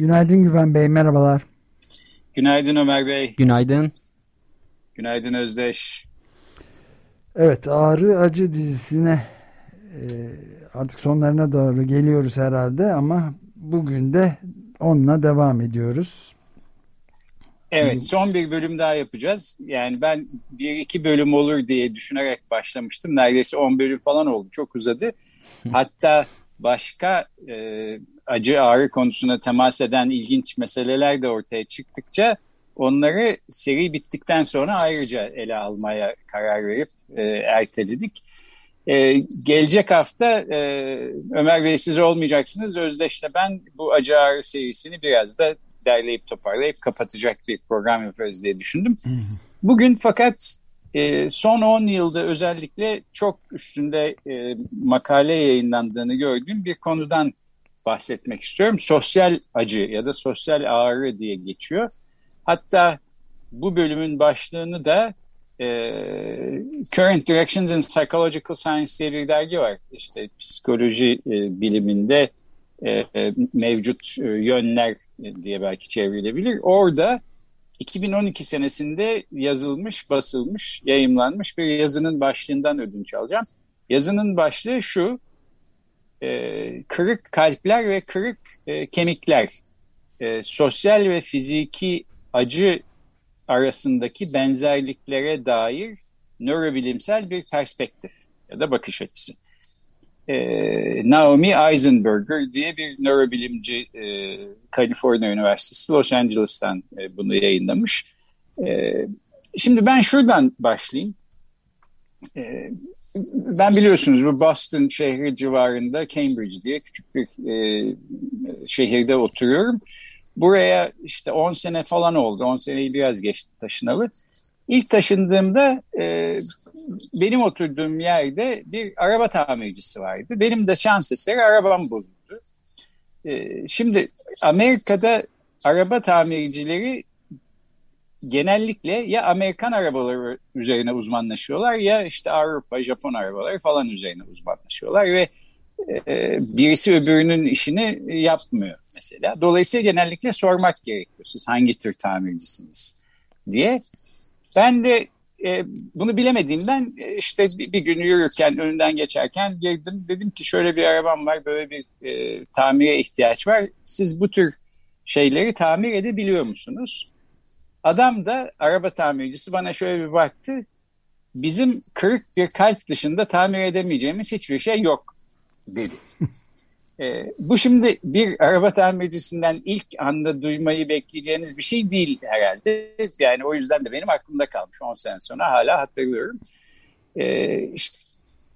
Günaydın Güven Bey, merhabalar. Günaydın Ömer Bey. Günaydın. Günaydın Özdeş. Evet, Ağrı Acı dizisine e, artık sonlarına doğru geliyoruz herhalde ama bugün de onunla devam ediyoruz. Evet son bir bölüm daha yapacağız. Yani ben bir iki bölüm olur diye düşünerek başlamıştım. Neredeyse on bölüm falan oldu. Çok uzadı. Hatta başka e, acı ağrı konusuna temas eden ilginç meseleler de ortaya çıktıkça onları seri bittikten sonra ayrıca ele almaya karar verip e, erteledik. E, gelecek hafta e, Ömer Bey siz olmayacaksınız. Özdeş'le ben bu acı ağrı serisini biraz da derleyip toparlayıp kapatacak bir program yaparız diye düşündüm. Bugün fakat e, son 10 yılda özellikle çok üstünde e, makale yayınlandığını gördüğüm bir konudan bahsetmek istiyorum. Sosyal acı ya da sosyal ağrı diye geçiyor. Hatta bu bölümün başlığını da e, Current Directions in Psychological Science diye bir dergi var. İşte psikoloji e, biliminde e, e, mevcut e, yönler diye belki çevrilebilir. Orada 2012 senesinde yazılmış, basılmış, yayımlanmış bir yazının başlığından ödünç alacağım. Yazının başlığı şu, e, kırık kalpler ve kırık e, kemikler, e, sosyal ve fiziki acı arasındaki benzerliklere dair nörobilimsel bir perspektif ya da bakış açısı e, Naomi Eisenberger diye bir nörobilimci e, Kaliforniya Üniversitesi Los Angeles'tan e, bunu yayınlamış. E, şimdi ben şuradan başlayayım. E, ben biliyorsunuz bu Boston şehri civarında Cambridge diye küçük bir e, şehirde oturuyorum. Buraya işte 10 sene falan oldu. 10 seneyi biraz geçti taşınalı. İlk taşındığımda e, benim oturduğum yerde bir araba tamircisi vardı. Benim de şans eseri arabam bozuldu. E, şimdi Amerika'da araba tamircileri genellikle ya Amerikan arabaları üzerine uzmanlaşıyorlar ya işte Avrupa, Japon arabaları falan üzerine uzmanlaşıyorlar ve e, birisi öbürünün işini yapmıyor mesela. Dolayısıyla genellikle sormak gerekiyor siz hangi tür tamircisiniz diye. Ben de e, bunu bilemediğimden e, işte bir, bir gün yürürken önünden geçerken girdim. Dedim ki şöyle bir arabam var böyle bir e, tamire ihtiyaç var. Siz bu tür şeyleri tamir edebiliyor musunuz? Adam da araba tamircisi bana şöyle bir baktı. Bizim kırık bir kalp dışında tamir edemeyeceğimiz hiçbir şey yok dedi. E, bu şimdi bir araba tamircisinden ilk anda duymayı bekleyeceğiniz bir şey değil herhalde. Yani o yüzden de benim aklımda kalmış 10 sene sonra hala hatırlıyorum. E, işte,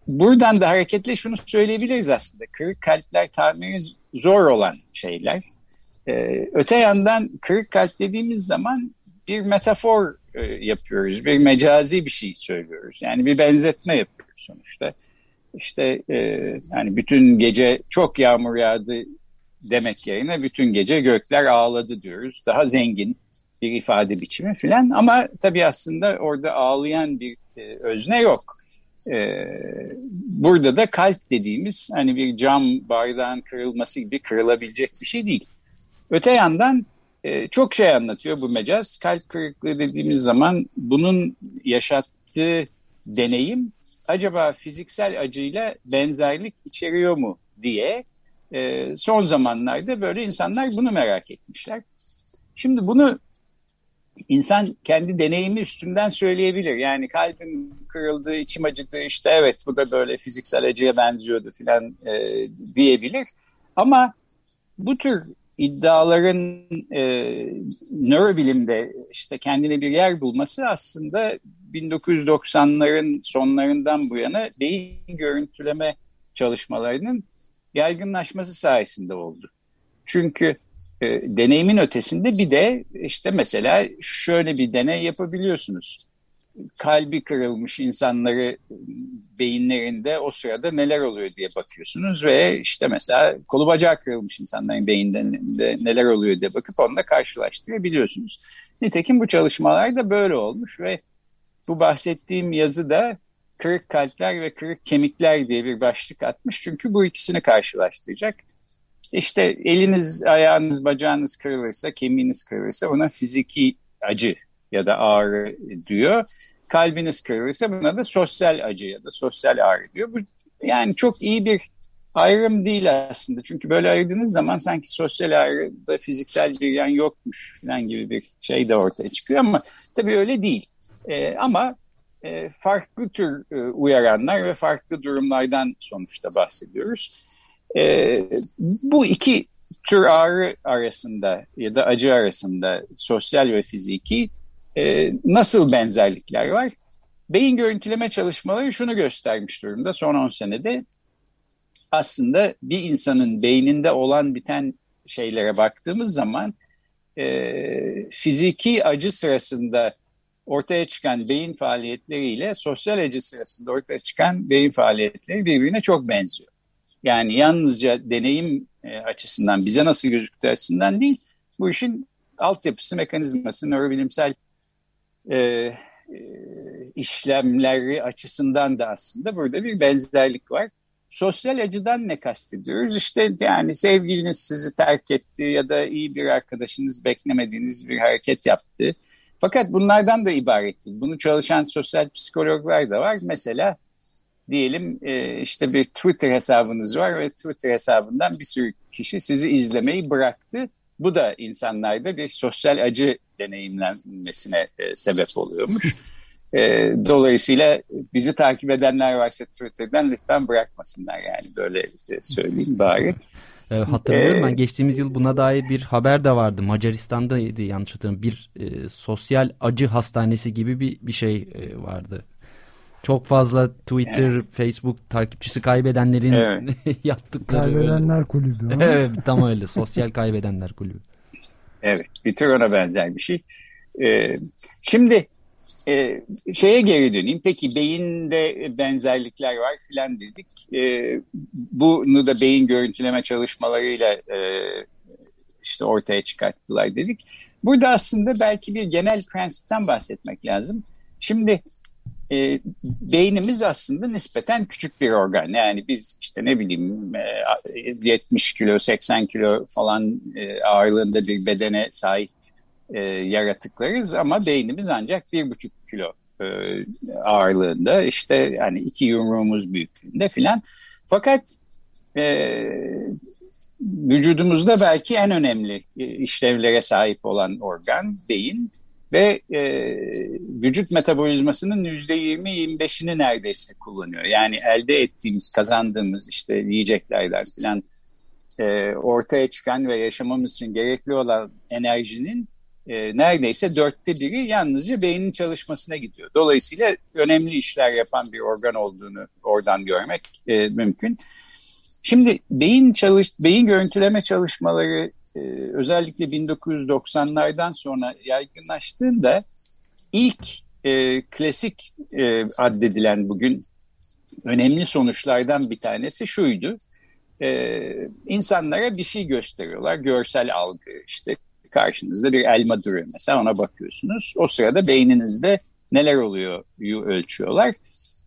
buradan da hareketle şunu söyleyebiliriz aslında. Kırık kalpler tamiri zor olan şeyler. E, öte yandan kırık kalp dediğimiz zaman bir metafor e, yapıyoruz. Bir mecazi bir şey söylüyoruz. Yani bir benzetme yapıyoruz sonuçta işte e, yani bütün gece çok yağmur yağdı demek yerine bütün gece gökler ağladı diyoruz. Daha zengin bir ifade biçimi filan ama tabii aslında orada ağlayan bir e, özne yok. E, burada da kalp dediğimiz hani bir cam bardağın kırılması gibi kırılabilecek bir şey değil. Öte yandan e, çok şey anlatıyor bu mecaz. Kalp kırıklığı dediğimiz zaman bunun yaşattığı deneyim acaba fiziksel acıyla benzerlik içeriyor mu diye e, son zamanlarda böyle insanlar bunu merak etmişler. Şimdi bunu insan kendi deneyimi üstünden söyleyebilir. Yani kalbim kırıldı, içim acıdı, işte evet bu da böyle fiziksel acıya benziyordu filan e, diyebilir. Ama bu tür iddiaların e, nörobilimde işte kendine bir yer bulması aslında 1990'ların sonlarından bu yana beyin görüntüleme çalışmalarının yaygınlaşması sayesinde oldu. Çünkü e, deneyimin ötesinde bir de işte mesela şöyle bir deney yapabiliyorsunuz. Kalbi kırılmış insanları beyinlerinde o sırada neler oluyor diye bakıyorsunuz ve işte mesela kolu bacağı kırılmış insanların beyinlerinde neler oluyor diye bakıp onunla karşılaştırabiliyorsunuz. Nitekim bu çalışmalar da böyle olmuş ve bu bahsettiğim yazı da kırık kalpler ve kırık kemikler diye bir başlık atmış. Çünkü bu ikisini karşılaştıracak. İşte eliniz, ayağınız, bacağınız kırılırsa, kemiğiniz kırılırsa buna fiziki acı ya da ağrı diyor. Kalbiniz kırılırsa buna da sosyal acı ya da sosyal ağrı diyor. Bu yani çok iyi bir ayrım değil aslında. Çünkü böyle ayırdığınız zaman sanki sosyal ağrıda fiziksel bir yan yokmuş falan gibi bir şey de ortaya çıkıyor ama tabii öyle değil. Ee, ama e, farklı tür e, uyaranlar ve farklı durumlardan sonuçta bahsediyoruz. E, bu iki tür ağrı arasında ya da acı arasında sosyal ve fiziki e, nasıl benzerlikler var? Beyin görüntüleme çalışmaları şunu göstermiş durumda son 10 senede. Aslında bir insanın beyninde olan biten şeylere baktığımız zaman e, fiziki acı sırasında ortaya çıkan beyin faaliyetleriyle sosyal acı sırasında ortaya çıkan beyin faaliyetleri birbirine çok benziyor. Yani yalnızca deneyim e, açısından bize nasıl gözüktüğü açısından değil, bu işin altyapısı, mekanizması, nörobilimsel e, e, işlemleri açısından da aslında burada bir benzerlik var. Sosyal acıdan ne kastediyoruz? İşte yani sevgiliniz sizi terk etti ya da iyi bir arkadaşınız beklemediğiniz bir hareket yaptı fakat bunlardan da ibaret değil. Bunu çalışan sosyal psikologlar da var. Mesela diyelim e, işte bir Twitter hesabınız var ve Twitter hesabından bir sürü kişi sizi izlemeyi bıraktı. Bu da insanlarda bir sosyal acı deneyimlenmesine e, sebep oluyormuş. E, dolayısıyla bizi takip edenler varsa Twitter'dan lütfen bırakmasınlar yani böyle söyleyeyim bari. E, hatırlıyorum ee, ben geçtiğimiz yıl buna dair bir haber de vardı. Macaristan'daydı yanlış hatırlamıyorum. Bir e, sosyal acı hastanesi gibi bir, bir şey e, vardı. Çok fazla Twitter, evet. Facebook takipçisi kaybedenlerin evet. yaptıkları. Kaybedenler öyle. kulübü. evet tam öyle. Sosyal kaybedenler kulübü. Evet bir tür ona benzer bir şey. Ee, şimdi e, şeye geri döneyim. Peki beyinde benzerlikler var filan dedik. E, bunu da beyin görüntüleme çalışmalarıyla e, işte ortaya çıkarttılar dedik. Burada aslında belki bir genel prensipten bahsetmek lazım. Şimdi e, beynimiz aslında nispeten küçük bir organ. Yani biz işte ne bileyim e, 70 kilo, 80 kilo falan e, ağırlığında bir bedene sahip e, yaratıklarız ama beynimiz ancak bir buçuk kilo e, ağırlığında işte yani iki yumruğumuz büyüklüğünde filan. Fakat e, vücudumuzda belki en önemli e, işlevlere sahip olan organ beyin ve e, vücut metabolizmasının yüzde yirmi yirmi beşini neredeyse kullanıyor. Yani elde ettiğimiz, kazandığımız işte yiyeceklerden filan e, ortaya çıkan ve yaşamamız için gerekli olan enerjinin e, neredeyse dörtte biri yalnızca beynin çalışmasına gidiyor. Dolayısıyla önemli işler yapan bir organ olduğunu oradan görmek e, mümkün. Şimdi beyin çalış, beyin görüntüleme çalışmaları e, özellikle 1990'lardan sonra yaygınlaştığında ilk e, klasik e, addedilen bugün önemli sonuçlardan bir tanesi şuydu. E, insanlara bir şey gösteriyorlar, görsel algı, işte karşınızda bir elma duruyor mesela ona bakıyorsunuz. O sırada beyninizde neler oluyor ölçüyorlar.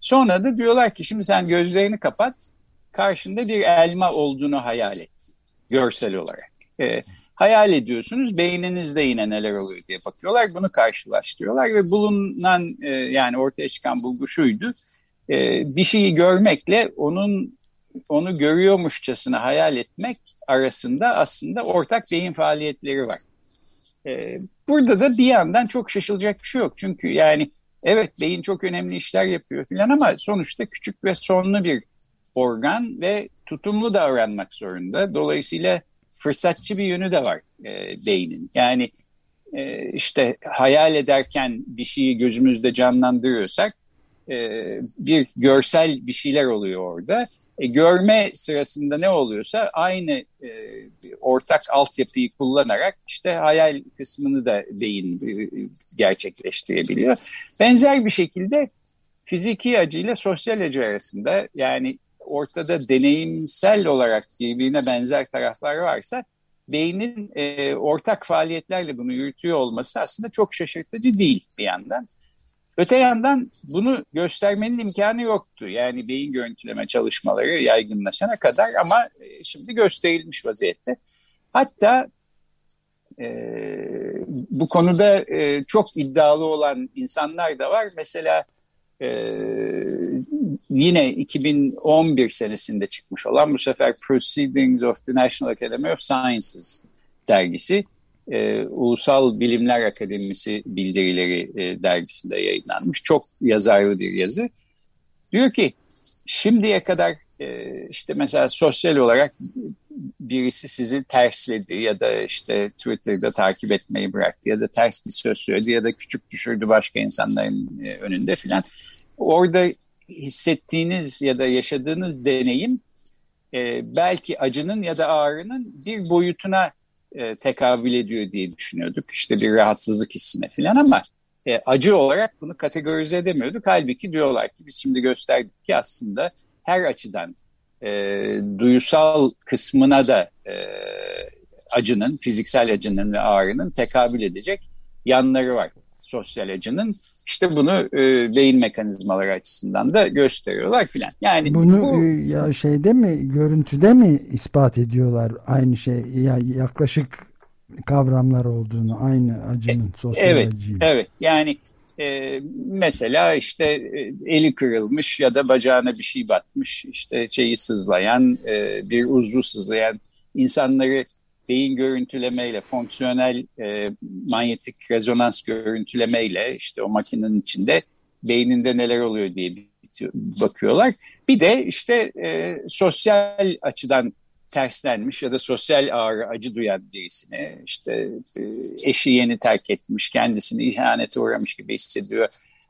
Sonra da diyorlar ki şimdi sen gözlerini kapat karşında bir elma olduğunu hayal et görsel olarak. E, hayal ediyorsunuz beyninizde yine neler oluyor diye bakıyorlar bunu karşılaştırıyorlar ve bulunan e, yani ortaya çıkan bulgu şuydu e, bir şeyi görmekle onun onu görüyormuşçasına hayal etmek arasında aslında ortak beyin faaliyetleri var. Ee, burada da bir yandan çok şaşılacak bir şey yok. Çünkü yani evet beyin çok önemli işler yapıyor filan ama sonuçta küçük ve sonlu bir organ ve tutumlu davranmak zorunda. Dolayısıyla fırsatçı bir yönü de var e, beynin. Yani e, işte hayal ederken bir şeyi gözümüzde canlandırıyorsak e, bir görsel bir şeyler oluyor orada. E, görme sırasında ne oluyorsa aynı e, ortak altyapıyı kullanarak işte hayal kısmını da beyin e, gerçekleştirebiliyor. Benzer bir şekilde fiziki acıyla sosyal acı arasında yani ortada deneyimsel olarak birbirine benzer taraflar varsa beynin e, ortak faaliyetlerle bunu yürütüyor olması aslında çok şaşırtıcı değil bir yandan. Öte yandan bunu göstermenin imkanı yoktu. Yani beyin görüntüleme çalışmaları yaygınlaşana kadar ama e, şimdi gösterilmiş vaziyette. Hatta e, bu konuda e, çok iddialı olan insanlar da var. Mesela e, yine 2011 senesinde çıkmış olan bu sefer Proceedings of the National Academy of Sciences dergisi e, Ulusal Bilimler Akademisi bildirileri e, dergisinde yayınlanmış. Çok yazarlı bir yazı. Diyor ki şimdiye kadar e, işte mesela sosyal olarak birisi sizi tersledi ya da işte Twitter'da takip etmeyi bıraktı ya da ters bir söz söyledi ya da küçük düşürdü başka insanların e, önünde filan. Orada hissettiğiniz ya da yaşadığınız deneyim e, belki acının ya da ağrının bir boyutuna e, tekabül ediyor diye düşünüyorduk. İşte bir rahatsızlık hissine falan ama e, acı olarak bunu kategorize edemiyorduk. Halbuki diyorlar ki biz şimdi gösterdik ki aslında her açıdan e, duyusal kısmına da e, acının, fiziksel acının ve ağrının tekabül edecek yanları var sosyal acının. İşte bunu e, beyin mekanizmaları açısından da gösteriyorlar filan. Yani bunu bu, e, ya şeyde mi görüntüde mi ispat ediyorlar aynı şey ya yaklaşık kavramlar olduğunu aynı acının sosyal evet, acıyı. Evet yani e, mesela işte e, eli kırılmış ya da bacağına bir şey batmış işte şeyi sızlayan e, bir uzvu sızlayan insanları beyin görüntülemeyle, fonksiyonel e, manyetik rezonans görüntülemeyle işte o makinenin içinde beyninde neler oluyor diye bakıyorlar. Bir de işte e, sosyal açıdan terslenmiş ya da sosyal ağrı, acı duyan birisine işte e, eşi yeni terk etmiş, kendisini ihanete uğramış gibi hissediyor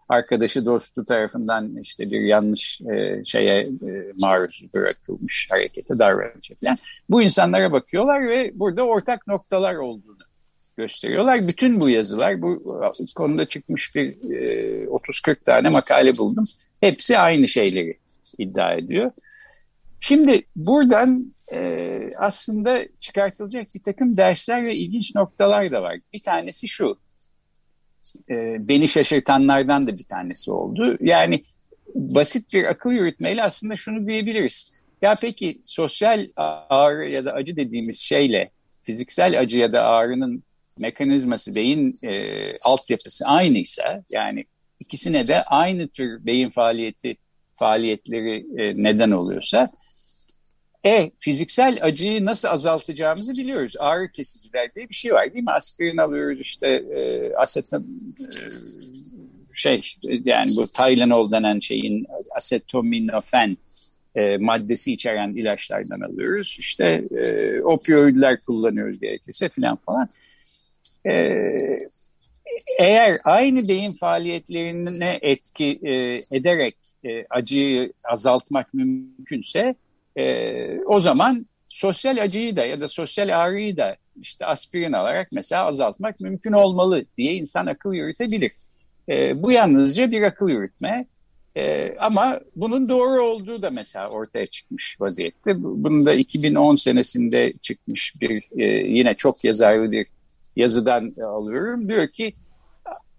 arkadaşı dostu tarafından işte bir yanlış e, şeye e, maruz bırakılmış harekete davranışa falan. Bu insanlara bakıyorlar ve burada ortak noktalar olduğunu gösteriyorlar. Bütün bu yazılar bu konuda çıkmış bir e, 30-40 tane makale buldum. Hepsi aynı şeyleri iddia ediyor. Şimdi buradan e, aslında çıkartılacak bir takım dersler ve ilginç noktalar da var. Bir tanesi şu e, beni şaşırtanlardan da bir tanesi oldu. Yani basit bir akıl yürütmeyle aslında şunu diyebiliriz. Ya peki sosyal ağrı ya da acı dediğimiz şeyle fiziksel acı ya da ağrının mekanizması, beyin e, altyapısı aynıysa yani ikisine de aynı tür beyin faaliyeti faaliyetleri e, neden oluyorsa e fiziksel acıyı nasıl azaltacağımızı biliyoruz. Ağrı kesiciler diye bir şey var değil mi? Aspirin alıyoruz işte e, aseton e, şey yani bu Tylenol denen şeyin asetominofen e, maddesi içeren ilaçlardan alıyoruz. İşte e, opioidler kullanıyoruz gerekirse filan falan. E, eğer aynı beyin faaliyetlerine etki e, ederek e, acıyı azaltmak mümkünse e, o zaman sosyal acıyı da ya da sosyal ağrıyı da işte aspirin alarak mesela azaltmak mümkün olmalı diye insan akıl yürütebilir. E, bu yalnızca bir akıl yürütme. E, ama bunun doğru olduğu da mesela ortaya çıkmış vaziyette. Bunu da 2010 senesinde çıkmış bir e, yine çok yazarlı bir yazıdan alıyorum. Diyor ki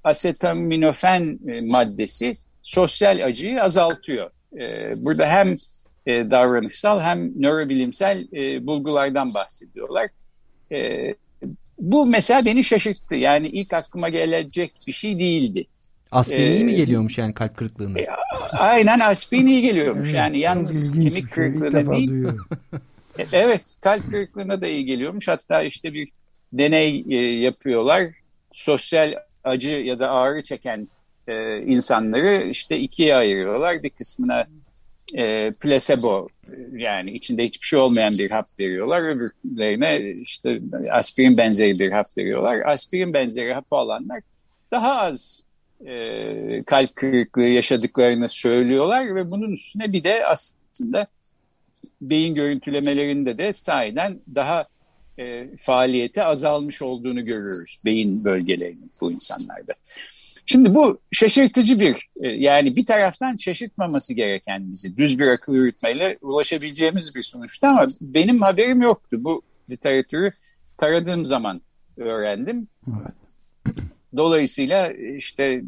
asetaminofen e, maddesi sosyal acıyı azaltıyor. E, burada hem e, davranışsal hem nörobilimsel e, bulgulardan bahsediyorlar. E, bu mesela beni şaşırttı. Yani ilk aklıma gelecek bir şey değildi. Aspirin iyi mi geliyormuş yani kalp kırıklığına? E, aynen aspirin iyi geliyormuş. Yani yalnız kemik şey. kırıklığına değil. E, evet kalp kırıklığına da iyi geliyormuş. Hatta işte bir deney e, yapıyorlar. Sosyal acı ya da ağrı çeken e, insanları işte ikiye ayırıyorlar. Bir kısmına e, placebo yani içinde hiçbir şey olmayan bir hap veriyorlar. Öbürlerine işte aspirin benzeri bir hap veriyorlar. Aspirin benzeri hapı alanlar daha az e, kalp kırıklığı yaşadıklarını söylüyorlar ve bunun üstüne bir de aslında beyin görüntülemelerinde de sahiden daha e, faaliyeti azalmış olduğunu görüyoruz beyin bölgelerinin bu insanlarda. Şimdi bu şaşırtıcı bir e, yani bir taraftan şaşırtmaması gereken bizi düz bir akıl yürütmeyle ulaşabileceğimiz bir sonuçta ama benim haberim yoktu. Bu literatürü taradığım zaman öğrendim. Evet. Dolayısıyla işte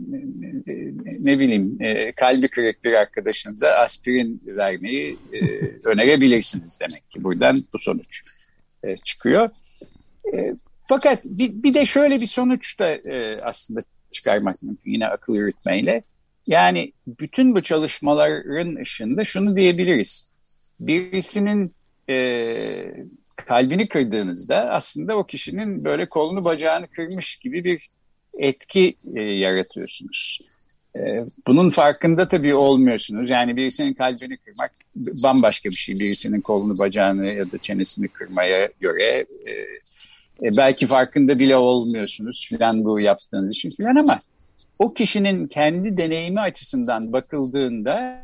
ne bileyim e, kalbi kırık bir arkadaşınıza aspirin vermeyi e, önerebilirsiniz demek ki buradan bu sonuç e, çıkıyor. Fakat bir, bir de şöyle bir sonuç da aslında çıkarmak mümkün yine akıl yürütmeyle. Yani bütün bu çalışmaların ışığında şunu diyebiliriz. Birisinin e, kalbini kırdığınızda aslında o kişinin böyle kolunu bacağını kırmış gibi bir etki e, yaratıyorsunuz. E, bunun farkında tabii olmuyorsunuz. Yani birisinin kalbini kırmak bambaşka bir şey. Birisinin kolunu, bacağını ya da çenesini kırmaya göre e, e, belki farkında bile olmuyorsunuz filan bu yaptığınız için filan ama o kişinin kendi deneyimi açısından bakıldığında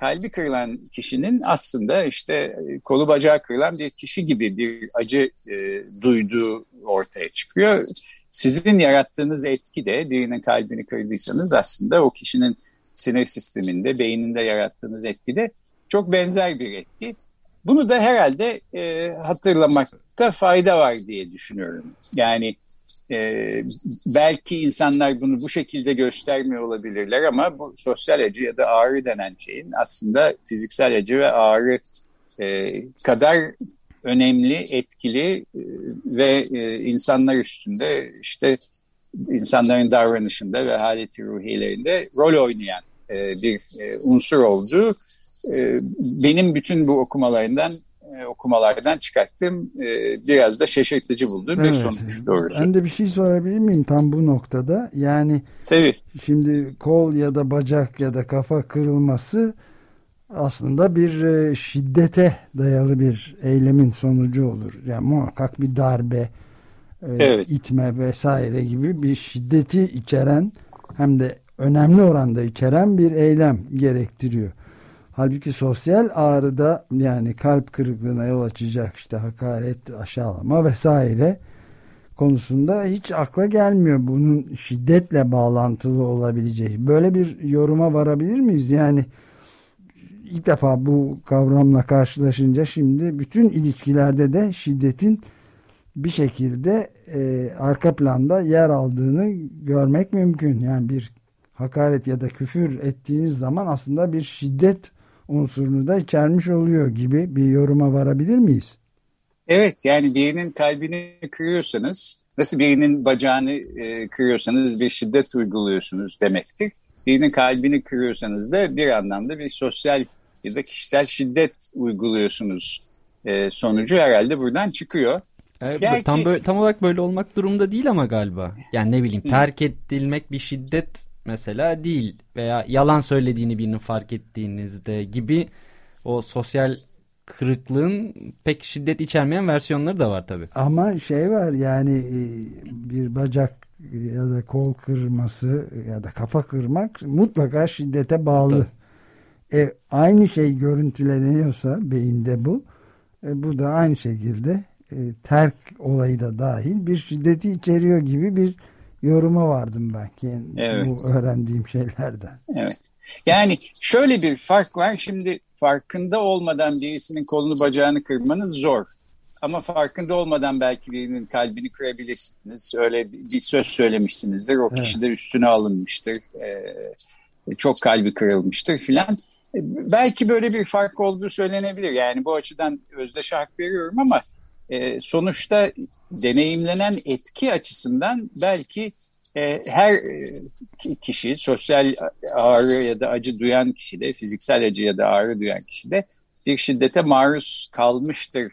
kalbi kırılan kişinin aslında işte e, kolu bacağı kırılan bir kişi gibi bir acı e, duyduğu ortaya çıkıyor sizin yarattığınız etki de birinin kalbini kırdıysanız aslında o kişinin sinir sisteminde, beyninde yarattığınız etki de çok benzer bir etki. Bunu da herhalde e, hatırlamakta fayda var diye düşünüyorum. Yani e, belki insanlar bunu bu şekilde göstermiyor olabilirler ama bu sosyal acı ya da ağrı denen şeyin aslında fiziksel acı ve ağrı e, kadar önemli, etkili e, ve e, insanlar üstünde işte insanların davranışında ve haleti ruhiyelerinde rol oynayan e, bir unsur olduğu benim bütün bu okumalarından okumalardan çıkarttığım biraz da şaşırtıcı bulduğum evet. bir sonuç doğrusu. Ben de bir şey sorabilir miyim tam bu noktada? Yani Tabii. şimdi kol ya da bacak ya da kafa kırılması aslında bir e, şiddete dayalı bir eylemin sonucu olur. Yani muhakkak bir darbe, e, evet. itme vesaire gibi bir şiddeti içeren hem de önemli oranda içeren bir eylem gerektiriyor. Halbuki sosyal ağrıda yani kalp kırıklığına yol açacak işte hakaret, aşağılama vesaire konusunda hiç akla gelmiyor bunun şiddetle bağlantılı olabileceği. Böyle bir yoruma varabilir miyiz? Yani ilk defa bu kavramla karşılaşınca şimdi bütün ilişkilerde de şiddetin bir şekilde e, arka planda yer aldığını görmek mümkün. Yani bir hakaret ya da küfür ettiğiniz zaman aslında bir şiddet unsurunu da içermiş oluyor gibi bir yoruma varabilir miyiz? Evet yani birinin kalbini kırıyorsanız nasıl birinin bacağını e, kırıyorsanız bir şiddet uyguluyorsunuz demektir. Birinin kalbini kırıyorsanız da bir anlamda bir sosyal ya da kişisel şiddet uyguluyorsunuz e, sonucu herhalde buradan çıkıyor. Evet, Gerçi... tam böyle tam olarak böyle olmak durumda değil ama galiba. Yani ne bileyim terk edilmek bir şiddet mesela değil veya yalan söylediğini birinin fark ettiğinizde gibi o sosyal kırıklığın pek şiddet içermeyen versiyonları da var tabi. Ama şey var yani e, bir bacak ya da kol kırması ya da kafa kırmak mutlaka şiddete bağlı. Tabii. E, aynı şey görüntüleniyorsa beyinde bu. E, bu da aynı şekilde e, terk olayı da dahil bir şiddeti içeriyor gibi bir yoruma vardım ben evet. bu öğrendiğim şeylerden. Evet. Yani şöyle bir fark var. Şimdi farkında olmadan birisinin kolunu bacağını kırmanız zor. Ama farkında olmadan belki birinin kalbini kırabilirsiniz. Öyle bir söz söylemişsinizdir. O kişi evet. de üstüne alınmıştır. Ee, çok kalbi kırılmıştır filan. Belki böyle bir fark olduğu söylenebilir. Yani bu açıdan özdeş hak veriyorum ama e, sonuçta deneyimlenen etki açısından belki e, her e, kişi, sosyal ağrı ya da acı duyan kişi de, fiziksel acı ya da ağrı duyan kişi de bir şiddete maruz kalmıştır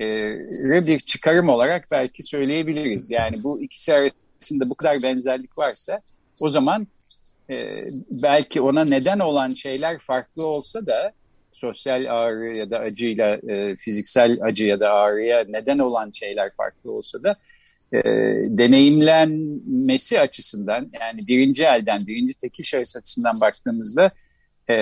e, bir çıkarım olarak belki söyleyebiliriz. Yani bu ikisi arasında bu kadar benzerlik varsa o zaman e, belki ona neden olan şeyler farklı olsa da sosyal ağrı ya da acıyla e, fiziksel acı ya da ağrıya neden olan şeyler farklı olsa da e, deneyimlenmesi açısından yani birinci elden birinci tekil şahıs açısından baktığımızda e,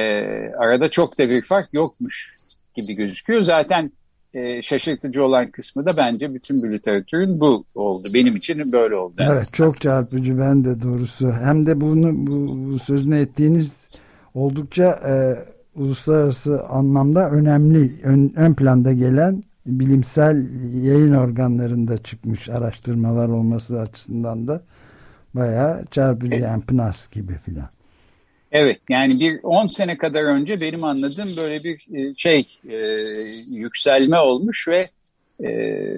arada çok da bir fark yokmuş gibi gözüküyor. Zaten e, şaşırtıcı olan kısmı da bence bütün bir literatürün bu oldu. Benim için böyle oldu. Evet çok çarpıcı ben de doğrusu. Hem de bunu bu, bu sözünü ettiğiniz oldukça e, uluslararası anlamda önemli ön, ön planda gelen bilimsel yayın organlarında çıkmış araştırmalar olması açısından da bayağı çarpıcı yani PNAS gibi filan. Evet yani bir 10 sene kadar önce benim anladığım böyle bir e, şey e, yükselme olmuş ve e,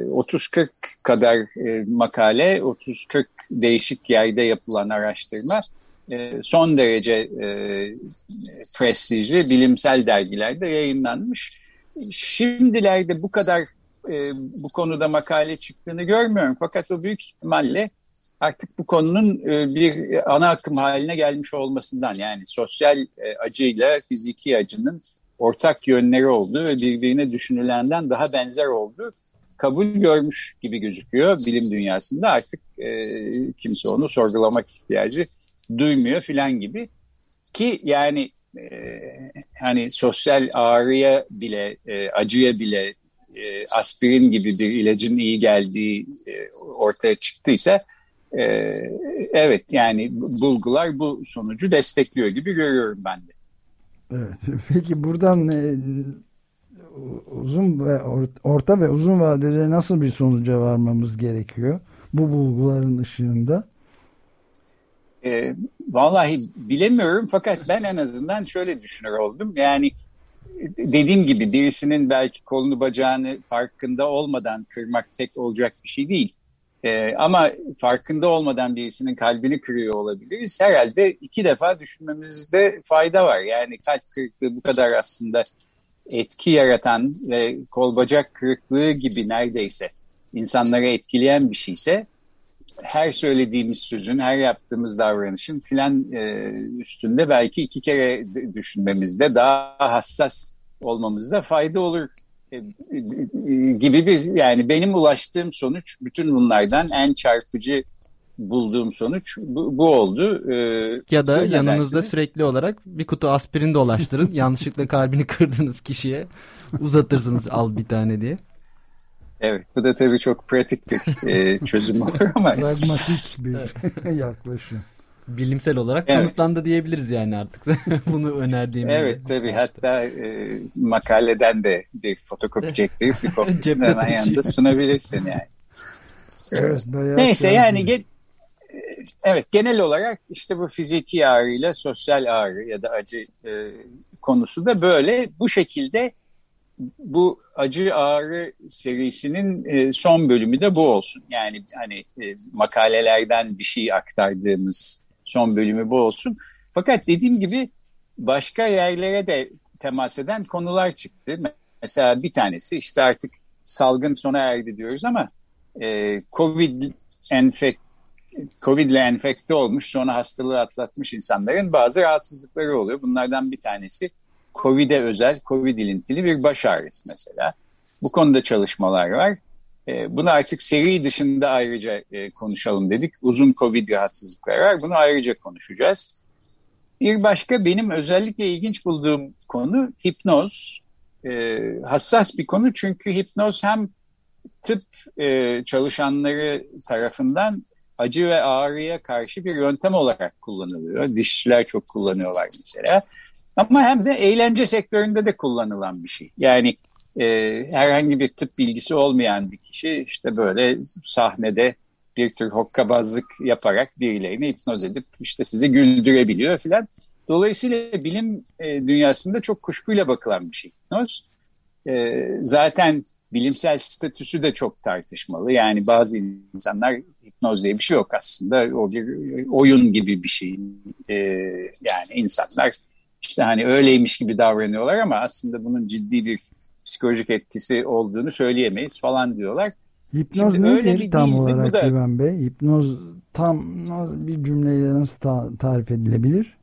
30-40 kadar e, makale, 30-40 değişik yerde yapılan araştırma son derece e, prestijli bilimsel dergilerde yayınlanmış. Şimdilerde bu kadar e, bu konuda makale çıktığını görmüyorum fakat o büyük ihtimalle artık bu konunun e, bir ana akım haline gelmiş olmasından yani sosyal e, acıyla fiziki acının ortak yönleri olduğu ve birbirine düşünülenden daha benzer olduğu kabul görmüş gibi gözüküyor bilim dünyasında. Artık e, kimse onu sorgulamak ihtiyacı duymuyor filan gibi ki yani e, hani sosyal ağrıya bile e, acıya bile e, aspirin gibi bir ilacın iyi geldiği e, ortaya çıktıysa e, evet yani bulgular bu sonucu destekliyor gibi görüyorum ben de. Evet. Peki buradan e, uzun ve orta ve uzun vadede nasıl bir sonuca varmamız gerekiyor? Bu bulguların ışığında. E, vallahi bilemiyorum fakat ben en azından şöyle düşünür oldum. Yani dediğim gibi birisinin belki kolunu bacağını farkında olmadan kırmak pek olacak bir şey değil. Ee, ama farkında olmadan birisinin kalbini kırıyor olabiliriz. Herhalde iki defa düşünmemizde fayda var. Yani kalp kırıklığı bu kadar aslında etki yaratan ve kol bacak kırıklığı gibi neredeyse insanları etkileyen bir şeyse her söylediğimiz sözün, her yaptığımız davranışın filan e, üstünde belki iki kere düşünmemizde daha hassas Evet bu da tabii çok pratik bir e, çözüm olur ama. Pragmatik bir yaklaşım bilimsel olarak evet. kanıtlandı diyebiliriz yani artık bunu önerdiğimiz. Evet tabii hatta e, makaleden de bir fotokopi çektirip bir kopyasını hemen yanında sunabilirsin yani. Evet, Neyse yani ge evet genel olarak işte bu fiziki ağrıyla sosyal ağrı ya da acı e, konusu da böyle bu şekilde bu acı ağrı serisinin e, son bölümü de bu olsun. Yani hani e, makalelerden bir şey aktardığımız son bölümü bu olsun. Fakat dediğim gibi başka yerlere de temas eden konular çıktı. Mesela bir tanesi işte artık salgın sona erdi diyoruz ama e, Covid enfek Covid enfekte olmuş sonra hastalığı atlatmış insanların bazı rahatsızlıkları oluyor. Bunlardan bir tanesi Covid'e özel, Covid ilintili bir baş ağrısı mesela. Bu konuda çalışmalar var. E, bunu artık seri dışında ayrıca e, konuşalım dedik. Uzun Covid rahatsızlıkları var. Bunu ayrıca konuşacağız. Bir başka benim özellikle ilginç bulduğum konu hipnoz. E, hassas bir konu çünkü hipnoz hem tıp e, çalışanları tarafından acı ve ağrıya karşı bir yöntem olarak kullanılıyor. Dişçiler çok kullanıyorlar mesela. Ama hem de eğlence sektöründe de kullanılan bir şey. Yani e, herhangi bir tıp bilgisi olmayan bir kişi işte böyle sahnede bir tür hokkabazlık yaparak birilerini hipnoz edip işte sizi güldürebiliyor filan. Dolayısıyla bilim e, dünyasında çok kuşkuyla bakılan bir şey hipnoz. E, zaten bilimsel statüsü de çok tartışmalı. Yani bazı insanlar hipnoz diye bir şey yok aslında. O bir oyun gibi bir şey. E, yani insanlar işte hani öyleymiş gibi davranıyorlar ama aslında bunun ciddi bir psikolojik etkisi olduğunu söyleyemeyiz falan diyorlar. Hipnoz Şimdi nedir öyle tam olarak da, Güven Bey? Hipnoz tam bir cümleyle nasıl ta tarif edilebilir?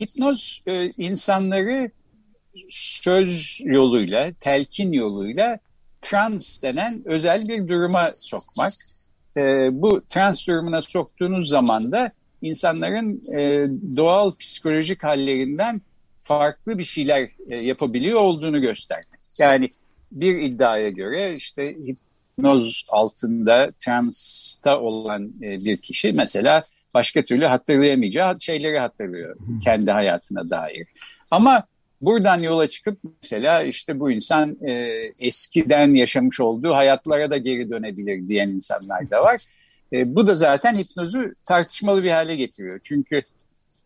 Hipnoz e, insanları söz yoluyla, telkin yoluyla trans denen özel bir duruma sokmak. E, bu trans durumuna soktuğunuz zaman da insanların e, doğal psikolojik hallerinden farklı bir şeyler e, yapabiliyor olduğunu göstermek. Yani bir iddiaya göre işte hipnoz altında transta olan e, bir kişi mesela başka türlü hatırlayamayacağı şeyleri hatırlıyor kendi hayatına dair. Ama buradan yola çıkıp mesela işte bu insan e, eskiden yaşamış olduğu hayatlara da geri dönebilir diyen insanlar da var. E, bu da zaten hipnozu tartışmalı bir hale getiriyor. Çünkü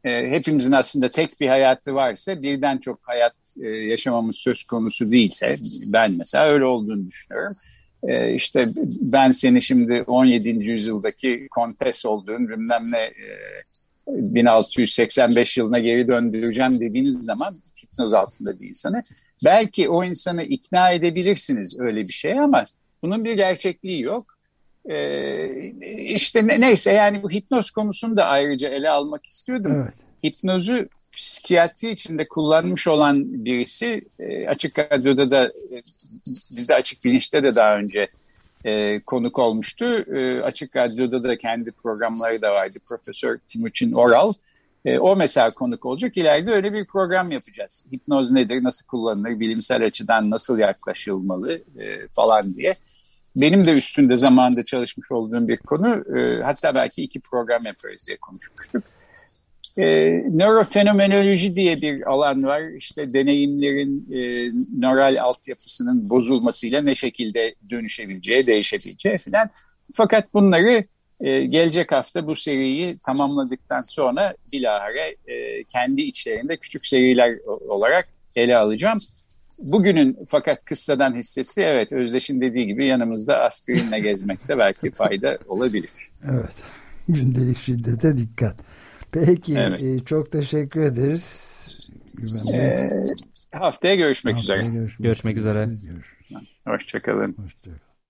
e, hepimizin aslında tek bir hayatı varsa birden çok hayat e, yaşamamız söz konusu değilse ben mesela öyle olduğunu düşünüyorum. E, işte ben seni şimdi 17. yüzyıldaki kontes olduğun bilmem ne e, 1685 yılına geri döndüreceğim dediğiniz zaman hipnoz altında bir insanı belki o insanı ikna edebilirsiniz öyle bir şey ama bunun bir gerçekliği yok. Ee, işte neyse yani bu hipnoz konusunu da ayrıca ele almak istiyordum. Evet. Hipnozu psikiyatri içinde kullanmış olan birisi e, Açık Radyo'da da e, bizde Açık Bilinç'te de daha önce e, konuk olmuştu. E, Açık Radyo'da da kendi programları da vardı. Profesör Timuçin Oral. E, o mesela konuk olacak. İleride öyle bir program yapacağız. Hipnoz nedir, nasıl kullanılır, bilimsel açıdan nasıl yaklaşılmalı e, falan diye. Benim de üstünde zamanında çalışmış olduğum bir konu. E, hatta belki iki program yaparız diye konuşmuştuk. E, nörofenomenoloji diye bir alan var. İşte deneyimlerin e, nöral altyapısının bozulmasıyla ne şekilde dönüşebileceği, değişebileceği falan. Fakat bunları e, gelecek hafta bu seriyi tamamladıktan sonra bilahare e, kendi içlerinde küçük seriler olarak ele alacağım. Bugünün fakat kıssadan hissesi evet Özdeş'in dediği gibi yanımızda aspirinle gezmekte belki fayda olabilir. Evet. Gündelik şiddete dikkat. Peki evet. e, çok teşekkür ederiz. Ee, haftaya görüşmek haftaya üzere. Görüşmek, görüşmek üzere. Hoşçakalın. Hoşçakalın.